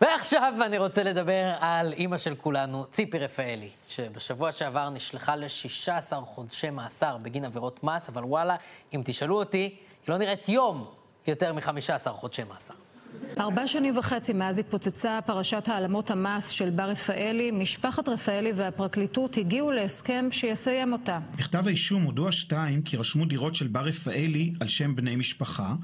ועכשיו אני רוצה לדבר על אימא של כולנו, ציפי רפאלי, שבשבוע שעבר נשלחה ל-16 חודשי מאסר בגין עבירות מס, אבל וואלה, אם תשאלו אותי, היא לא נראית יום יותר מ-15 חודשי מאסר. ארבע שנים וחצי מאז התפוצצה פרשת העלמות המס של בר רפאלי, משפחת רפאלי והפרקליטות הגיעו להסכם שיסיים אותה. בכתב האישום הודו השתיים כי רשמו דירות של בר רפאלי על שם בני משפחה,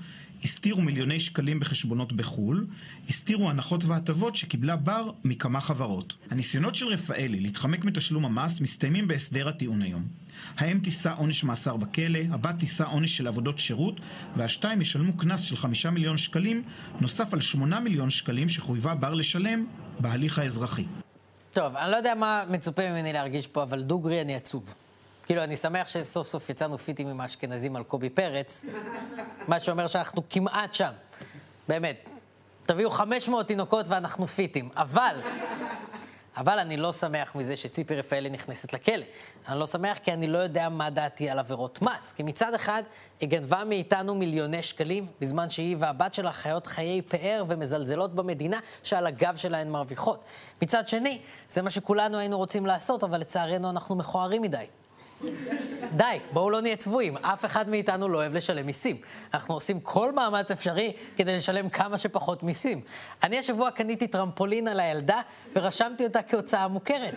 הסתירו מיליוני שקלים בחשבונות בחו"ל, הסתירו הנחות והטבות שקיבלה בר מכמה חברות. הניסיונות של רפאלי להתחמק מתשלום המס מסתיימים בהסדר הטיעון היום. האם תישא עונש מאסר בכלא, הבת תישא עונש של עבודות שירות, והשתיים ישלמו קנס של חמישה מיליון שקלים, נוסף על שמונה מיליון שקלים שחויבה בר לשלם בהליך האזרחי. טוב, אני לא יודע מה מצופה ממני להרגיש פה, אבל דוגרי אני עצוב. כאילו, אני שמח שסוף סוף יצאנו פיטים עם האשכנזים על קובי פרץ, מה שאומר שאנחנו כמעט שם. באמת. תביאו 500 תינוקות ואנחנו פיטים. אבל, אבל אני לא שמח מזה שציפי רפאלי נכנסת לכלא. אני לא שמח כי אני לא יודע מה דעתי על עבירות מס. כי מצד אחד, היא גנבה מאיתנו מיליוני שקלים, בזמן שהיא והבת שלה חיות חיי פאר ומזלזלות במדינה שעל הגב שלה הן מרוויחות. מצד שני, זה מה שכולנו היינו רוצים לעשות, אבל לצערנו אנחנו מכוערים מדי. די, בואו לא נהיה צבועים. אף אחד מאיתנו לא אוהב לשלם מיסים. אנחנו עושים כל מאמץ אפשרי כדי לשלם כמה שפחות מיסים. אני השבוע קניתי טרמפולין על הילדה ורשמתי אותה כהוצאה מוכרת.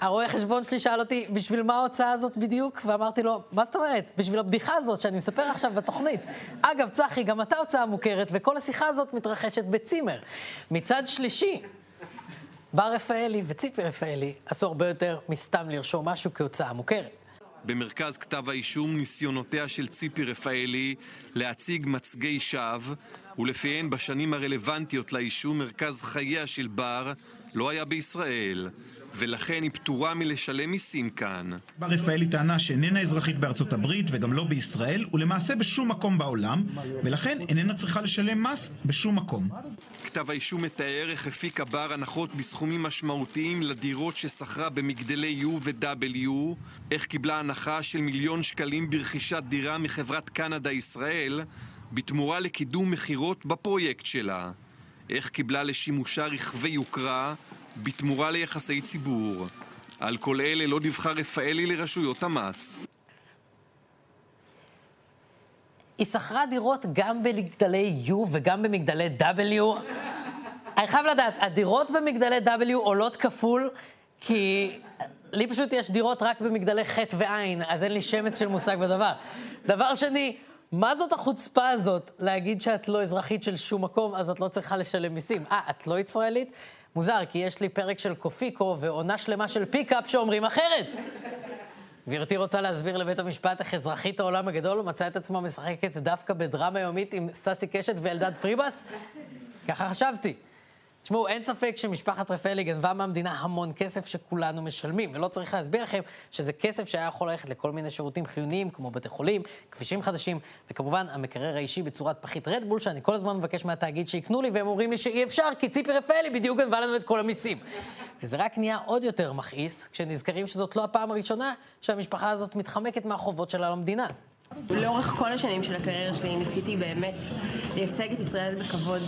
הרואה חשבון שלי שאל אותי, בשביל מה ההוצאה הזאת בדיוק? ואמרתי לו, מה זאת אומרת? בשביל הבדיחה הזאת שאני מספר עכשיו בתוכנית. אגב, צחי, גם אתה הוצאה מוכרת, וכל השיחה הזאת מתרחשת בצימר. מצד שלישי, בר רפאלי וציפי רפאלי עשו הרבה יותר מסתם לרשום משהו כהוצאה מוכרת. במרכז כתב האישום ניסיונותיה של ציפי רפאלי להציג מצגי שווא, ולפיהן בשנים הרלוונטיות לאישום מרכז חייה של בר לא היה בישראל. ולכן היא פטורה מלשלם מיסים כאן. בר רפאלי טענה שאיננה אזרחית בארצות הברית וגם לא בישראל, ולמעשה בשום מקום בעולם, ולכן איננה צריכה לשלם מס בשום מקום. כתב האישום מתאר איך הפיקה בר הנחות בסכומים משמעותיים לדירות ששכרה במגדלי U ו-W, איך קיבלה הנחה של מיליון שקלים ברכישת דירה מחברת קנדה ישראל, בתמורה לקידום מכירות בפרויקט שלה. איך קיבלה לשימושה רכבי יוקרה בתמורה ליחסי ציבור. על כל אלה לא דיווחה רפאלי לרשויות המס. היא שכרה דירות גם במגדלי U וגם במגדלי W. אני חייב לדעת, הדירות במגדלי W עולות כפול, כי לי פשוט יש דירות רק במגדלי ח' וע', אז אין לי שמץ של מושג בדבר. דבר שני, מה זאת החוצפה הזאת להגיד שאת לא אזרחית של שום מקום, אז את לא צריכה לשלם מיסים? אה, את לא ישראלית? מוזר, כי יש לי פרק של קופיקו ועונה שלמה של פיקאפ שאומרים אחרת. גברתי רוצה להסביר לבית המשפט איך אזרחית העולם הגדול מצאה את עצמה משחקת דווקא בדרמה יומית עם ססי קשת ואלדד פריבס? ככה חשבתי. תשמעו, אין ספק שמשפחת רפאלי גנבה מהמדינה המון כסף שכולנו משלמים, ולא צריך להסביר לכם שזה כסף שהיה יכול ללכת לכל מיני שירותים חיוניים, כמו בתי חולים, כבישים חדשים, וכמובן המקרר האישי בצורת פחית רדבול, שאני כל הזמן מבקש מהתאגיד שיקנו לי, והם אומרים לי שאי אפשר, כי ציפי רפאלי בדיוק גנבה לנו את כל המיסים. וזה רק נהיה עוד יותר מכעיס, כשנזכרים שזאת לא הפעם הראשונה שהמשפחה הזאת מתחמקת מהחובות שלה למדינה. לאורך כל השנים של הקריירה שלי ניסיתי באמת לייצג את ישראל בכבוד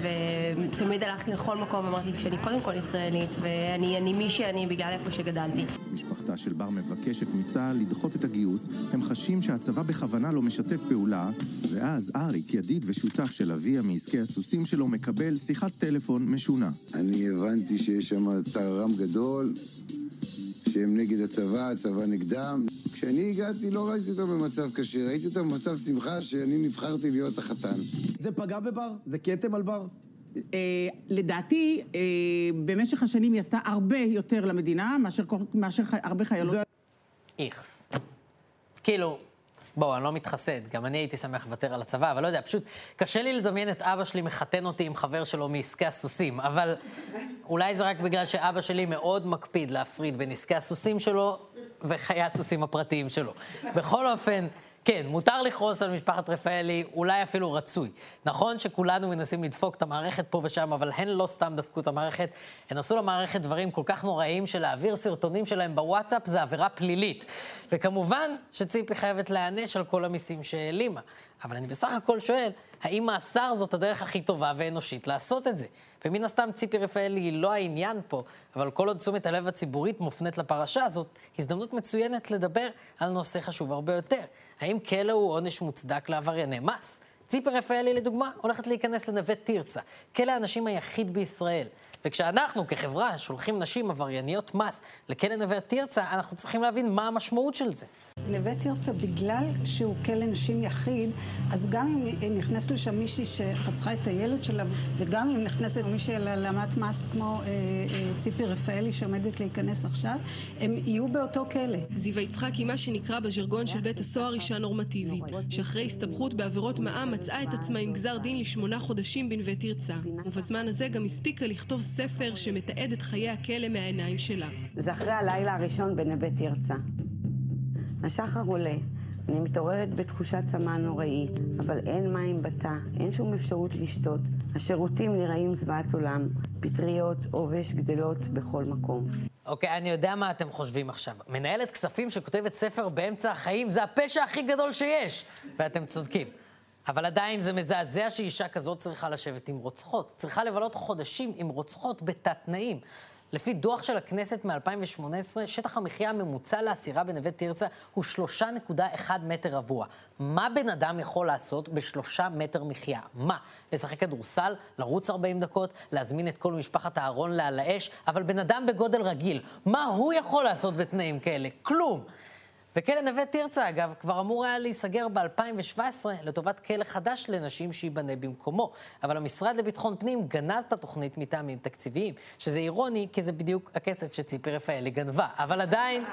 ותמיד הלכתי לכל מקום ואמרתי שאני קודם כל ישראלית ואני מי שאני בגלל איפה שגדלתי. משפחתה של בר מבקשת מצה"ל לדחות את הגיוס, הם חשים שהצבא בכוונה לא משתף פעולה ואז אריק, ידיד ושותף של אביה מעסקי הסוסים שלו, מקבל שיחת טלפון משונה. אני הבנתי שיש שם טררם גדול שהם נגד הצבא, הצבא נגדם. כשאני הגעתי לא ראיתי אותם במצב קשה, ראיתי אותם במצב שמחה שאני נבחרתי להיות החתן. זה פגע בבר? זה כתם על בר? אה, לדעתי, אה, במשך השנים היא עשתה הרבה יותר למדינה מאשר, מאשר הרבה חיילות. זה... איכס. כאילו, בואו, אני לא מתחסד, גם אני הייתי שמח לוותר על הצבא, אבל לא יודע, פשוט קשה לי לדמיין את אבא שלי מחתן אותי עם חבר שלו מעסקי הסוסים, אבל אולי זה רק בגלל שאבא שלי מאוד מקפיד להפריד בין עסקי הסוסים שלו וחיי הסוסים הפרטיים שלו. בכל אופן, כן, מותר לכעוס על משפחת רפאלי, אולי אפילו רצוי. נכון שכולנו מנסים לדפוק את המערכת פה ושם, אבל הן לא סתם דפקו את המערכת, הן עשו למערכת דברים כל כך נוראים שלהעביר סרטונים שלהם בוואטסאפ זה עבירה פלילית. וכמובן שציפי חייבת להיענש על כל המיסים שהעלימה. אבל אני בסך הכל שואל, האם מאסר זאת הדרך הכי טובה ואנושית לעשות את זה? ומן הסתם ציפי רפאלי היא לא העניין פה, אבל כל עוד תשומת הלב הציבורית מופנית לפרשה הזאת, הזדמנות מצוינת לדבר על נושא חשוב הרבה יותר. האם כלא הוא עונש מוצדק לעברייני מס? ציפי רפאלי, לדוגמה, הולכת להיכנס לנווה תרצה, כלא האנשים היחיד בישראל. וכשאנחנו כחברה שולחים נשים עברייניות מס לכלא נווה תרצה, אנחנו צריכים להבין מה המשמעות של זה. נווה תרצה, בגלל שהוא כלא נשים יחיד, אז גם אם נכנס לשם מישהי שחצחה את הילד שלה, וגם אם נכנסת מישהי להעלמת מס כמו אה, אה, ציפי רפאלי שעומדת להיכנס עכשיו, הם יהיו באותו כלא. זיווה יצחק היא מה שנקרא בז'רגון של בית הסוהר אישה נורמטיבית, שאחרי הסתבכות בעבירות מע"מ מצאה את עצמה עם גזר דין לשמונה חודשים בנווה תרצה, ובזמן הזה גם הספיקה לכתוב ספר שמתעד את חיי הכלא מהעיניים שלה. זה אחרי הלילה הראשון בנווה תרצה. השחר עולה, אני מתעוררת בתחושת צמא נוראית, אבל אין מים בתא, אין שום אפשרות לשתות. השירותים נראים זוועת עולם, פטריות, עובש גדלות בכל מקום. אוקיי, okay, אני יודע מה אתם חושבים עכשיו. מנהלת כספים שכותבת ספר באמצע החיים זה הפשע הכי גדול שיש, ואתם צודקים. אבל עדיין זה מזעזע שאישה כזאת צריכה לשבת עם רוצחות. צריכה לבלות חודשים עם רוצחות בתת-תנאים. לפי דוח של הכנסת מ-2018, שטח המחיה הממוצע לאסירה בנווה תרצה הוא 3.1 מטר רבוע. מה בן אדם יכול לעשות בשלושה מטר מחיה? מה? לשחק כדורסל? לרוץ 40 דקות? להזמין את כל משפחת אהרון לעל האש? אבל בן אדם בגודל רגיל, מה הוא יכול לעשות בתנאים כאלה? כלום. וכלא נווה תרצה, אגב, כבר אמור היה להיסגר ב-2017 לטובת כלא חדש לנשים שייבנה במקומו. אבל המשרד לביטחון פנים גנז את התוכנית מטעמים תקציביים, שזה אירוני, כי זה בדיוק הכסף שציפי רפאלי גנבה. אבל עדיין,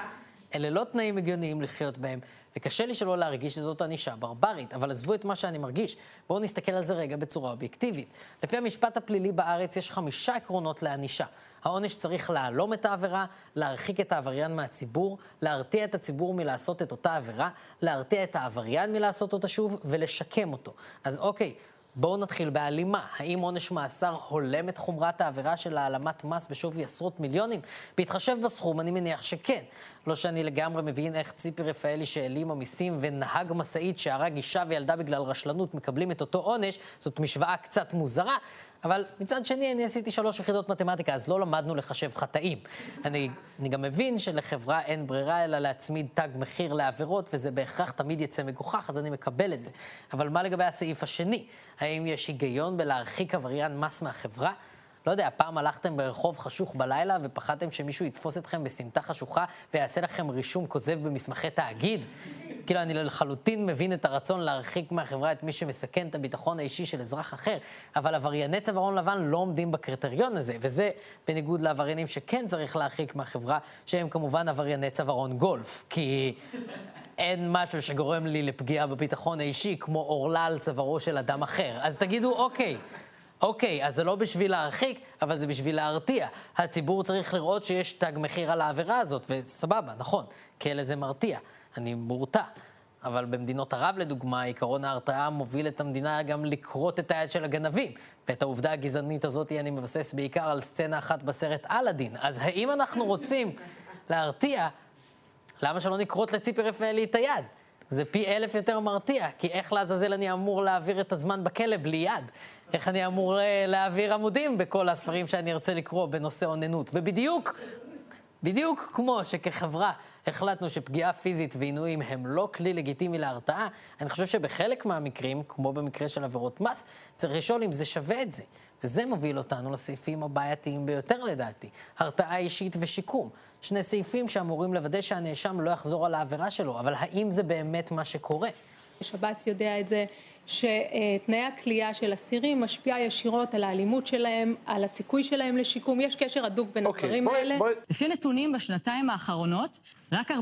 אלה לא תנאים הגיוניים לחיות בהם, וקשה לי שלא להרגיש שזאת ענישה ברברית, אבל עזבו את מה שאני מרגיש. בואו נסתכל על זה רגע בצורה אובייקטיבית. לפי המשפט הפלילי בארץ יש חמישה עקרונות לענישה. העונש צריך להלום את העבירה, להרחיק את העבריין מהציבור, להרתיע את הציבור מלעשות את אותה עבירה, להרתיע את העבריין מלעשות אותה שוב ולשקם אותו. אז אוקיי, בואו נתחיל בהלימה. האם עונש מאסר הולם את חומרת העבירה של העלמת מס בשווי עשרות מיליונים? בהתחשב בסכום, אני מניח שכן. לא שאני לגמרי מבין איך ציפי רפאלי שהעלימה מיסים ונהג משאית שהרג אישה וילדה בגלל רשלנות מקבלים את אותו עונש, זאת משוואה קצת מוזרה, אבל מצד שני, אני עשיתי שלוש יחידות מתמטיקה, אז לא למדנו לחשב חטאים. אני, אני גם מבין שלחברה אין ברירה אלא להצמיד תג מחיר לעבירות, וזה בהכרח תמיד יצא מגוחך, אז אני מקבל את זה. אבל מה לגבי הסעיף השני? האם יש היגיון בלהרחיק עבריין מס מהחברה? לא יודע, פעם הלכתם ברחוב חשוך בלילה ופחדתם שמישהו יתפוס אתכם בסמטה חשוכה ויעשה לכם רישום כוזב במסמכי תאגיד? כאילו, אני לחלוטין מבין את הרצון להרחיק מהחברה את מי שמסכן את הביטחון האישי של אזרח אחר, אבל עברייני צווארון לבן לא עומדים בקריטריון הזה, וזה בניגוד לעבריינים שכן צריך להרחיק מהחברה, שהם כמובן עברייני צווארון גולף, כי אין משהו שגורם לי לפגיעה בביטחון האישי כמו עורלה על צווארו של אדם אחר. אז תגידו, אוקיי. אוקיי, אז זה לא בשביל להרחיק, אבל זה בשביל להרתיע. הציבור צריך לראות שיש תג מחיר על העבירה הזאת, וסבבה, נכון, כלא זה מרתיע. אני מורתע. אבל במדינות ערב, לדוגמה, עקרון ההרתעה מוביל את המדינה גם לכרות את היד של הגנבים. ואת העובדה הגזענית הזאת אני מבסס בעיקר על סצנה אחת בסרט אלאדין. אז האם אנחנו רוצים להרתיע, למה שלא נכרות לציפי רפאלי את היד? זה פי אלף יותר מרתיע, כי איך לעזאזל אני אמור להעביר את הזמן בכלא בלי יד? איך אני אמור אה, להעביר עמודים בכל הספרים שאני ארצה לקרוא בנושא אוננות? ובדיוק, בדיוק כמו שכחברה החלטנו שפגיעה פיזית ועינויים הם לא כלי לגיטימי להרתעה, אני חושב שבחלק מהמקרים, כמו במקרה של עבירות מס, צריך לשאול אם זה שווה את זה. וזה מוביל אותנו לסעיפים הבעייתיים ביותר לדעתי, הרתעה אישית ושיקום. שני סעיפים שאמורים לוודא שהנאשם לא יחזור על העבירה שלו, אבל האם זה באמת מה שקורה? שב"ס יודע את זה, שתנאי הכליאה של אסירים משפיעה ישירות על האלימות שלהם, על הסיכוי שלהם לשיקום. יש קשר הדוק בין okay, אוקיי, הדברים בוא, האלה. בוא... לפי נתונים בשנתיים האחרונות, רק 14%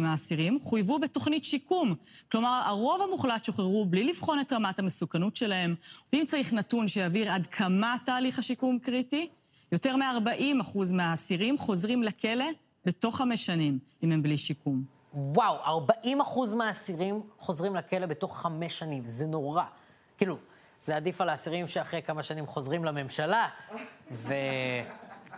מהאסירים חויבו בתוכנית שיקום. כלומר, הרוב המוחלט שוחררו בלי לבחון את רמת המסוכנות שלהם. ואם צריך נתון שיבהיר עד כמה תהליך השיקום קריטי, יותר מ-40% מהאסירים חוזרים לכלא בתוך חמש שנים, אם הם בלי שיקום. וואו, 40 אחוז מהאסירים חוזרים לכלא בתוך חמש שנים, זה נורא. כאילו, זה עדיף על האסירים שאחרי כמה שנים חוזרים לממשלה,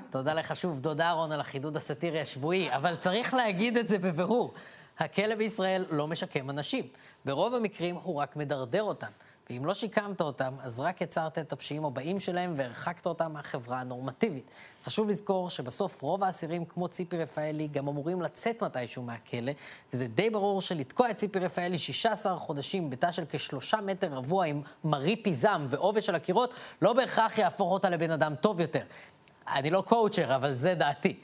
ותודה לך שוב, דוד אהרון, על החידוד הסאטירי השבועי, אבל צריך להגיד את זה בבירור. הכלא בישראל לא משקם אנשים. ברוב המקרים הוא רק מדרדר אותם. ואם לא שיקמת אותם, אז רק יצרת את הפשיעים הבאים שלהם והרחקת אותם מהחברה הנורמטיבית. חשוב לזכור שבסוף רוב האסירים, כמו ציפי רפאלי, גם אמורים לצאת מתישהו מהכלא, וזה די ברור שלתקוע את ציפי רפאלי 16 חודשים בתא של כשלושה מטר רבוע עם מרי פיזם ועובש על הקירות, לא בהכרח יהפוך אותה לבן אדם טוב יותר. אני לא קואוצ'ר, אבל זה דעתי.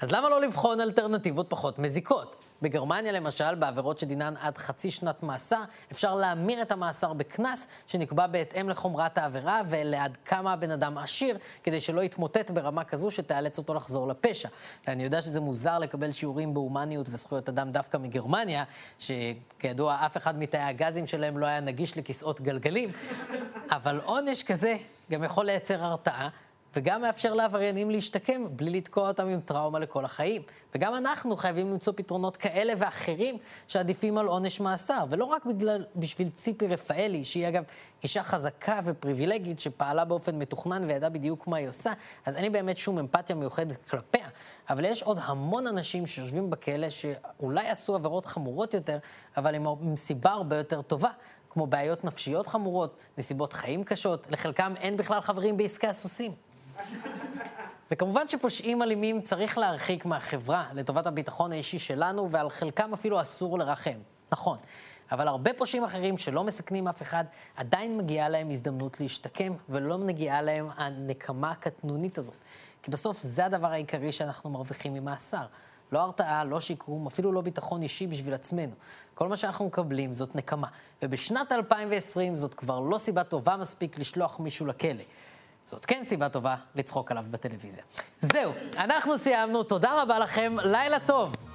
אז למה לא לבחון אלטרנטיבות פחות מזיקות? בגרמניה למשל, בעבירות שדינן עד חצי שנת מאסר, אפשר להמיר את המאסר בקנס שנקבע בהתאם לחומרת העבירה ולעד כמה הבן אדם עשיר, כדי שלא יתמוטט ברמה כזו שתאלץ אותו לחזור לפשע. ואני יודע שזה מוזר לקבל שיעורים בהומניות וזכויות אדם דווקא מגרמניה, שכידוע אף אחד מתאי הגזים שלהם לא היה נגיש לכיסאות גלגלים, אבל עונש כזה גם יכול לייצר הרתעה. וגם מאפשר לעבריינים להשתקם בלי לתקוע אותם עם טראומה לכל החיים. וגם אנחנו חייבים למצוא פתרונות כאלה ואחרים שעדיפים על עונש מאסר, ולא רק בגלל, בשביל ציפי רפאלי, שהיא אגב אישה חזקה ופריבילגית שפעלה באופן מתוכנן וידעה בדיוק מה היא עושה, אז אין לי באמת שום אמפתיה מיוחדת כלפיה. אבל יש עוד המון אנשים שיושבים בכלא שאולי עשו עבירות חמורות יותר, אבל עם, עם סיבה הרבה יותר טובה. כמו בעיות נפשיות חמורות, נסיבות חיים קשות, לחלקם אין בכלל חברים בעסקי הסוסים. וכמובן שפושעים אלימים צריך להרחיק מהחברה לטובת הביטחון האישי שלנו, ועל חלקם אפילו אסור לרחם. נכון. אבל הרבה פושעים אחרים שלא מסכנים אף אחד, עדיין מגיעה להם הזדמנות להשתקם, ולא מגיעה להם הנקמה הקטנונית הזאת. כי בסוף זה הדבר העיקרי שאנחנו מרוויחים ממאסר. לא הרתעה, לא שיקום, אפילו לא ביטחון אישי בשביל עצמנו. כל מה שאנחנו מקבלים זאת נקמה. ובשנת 2020 זאת כבר לא סיבה טובה מספיק לשלוח מישהו לכלא. זאת כן סיבה טובה לצחוק עליו בטלוויזיה. זהו, אנחנו סיימנו, תודה רבה לכם, לילה טוב.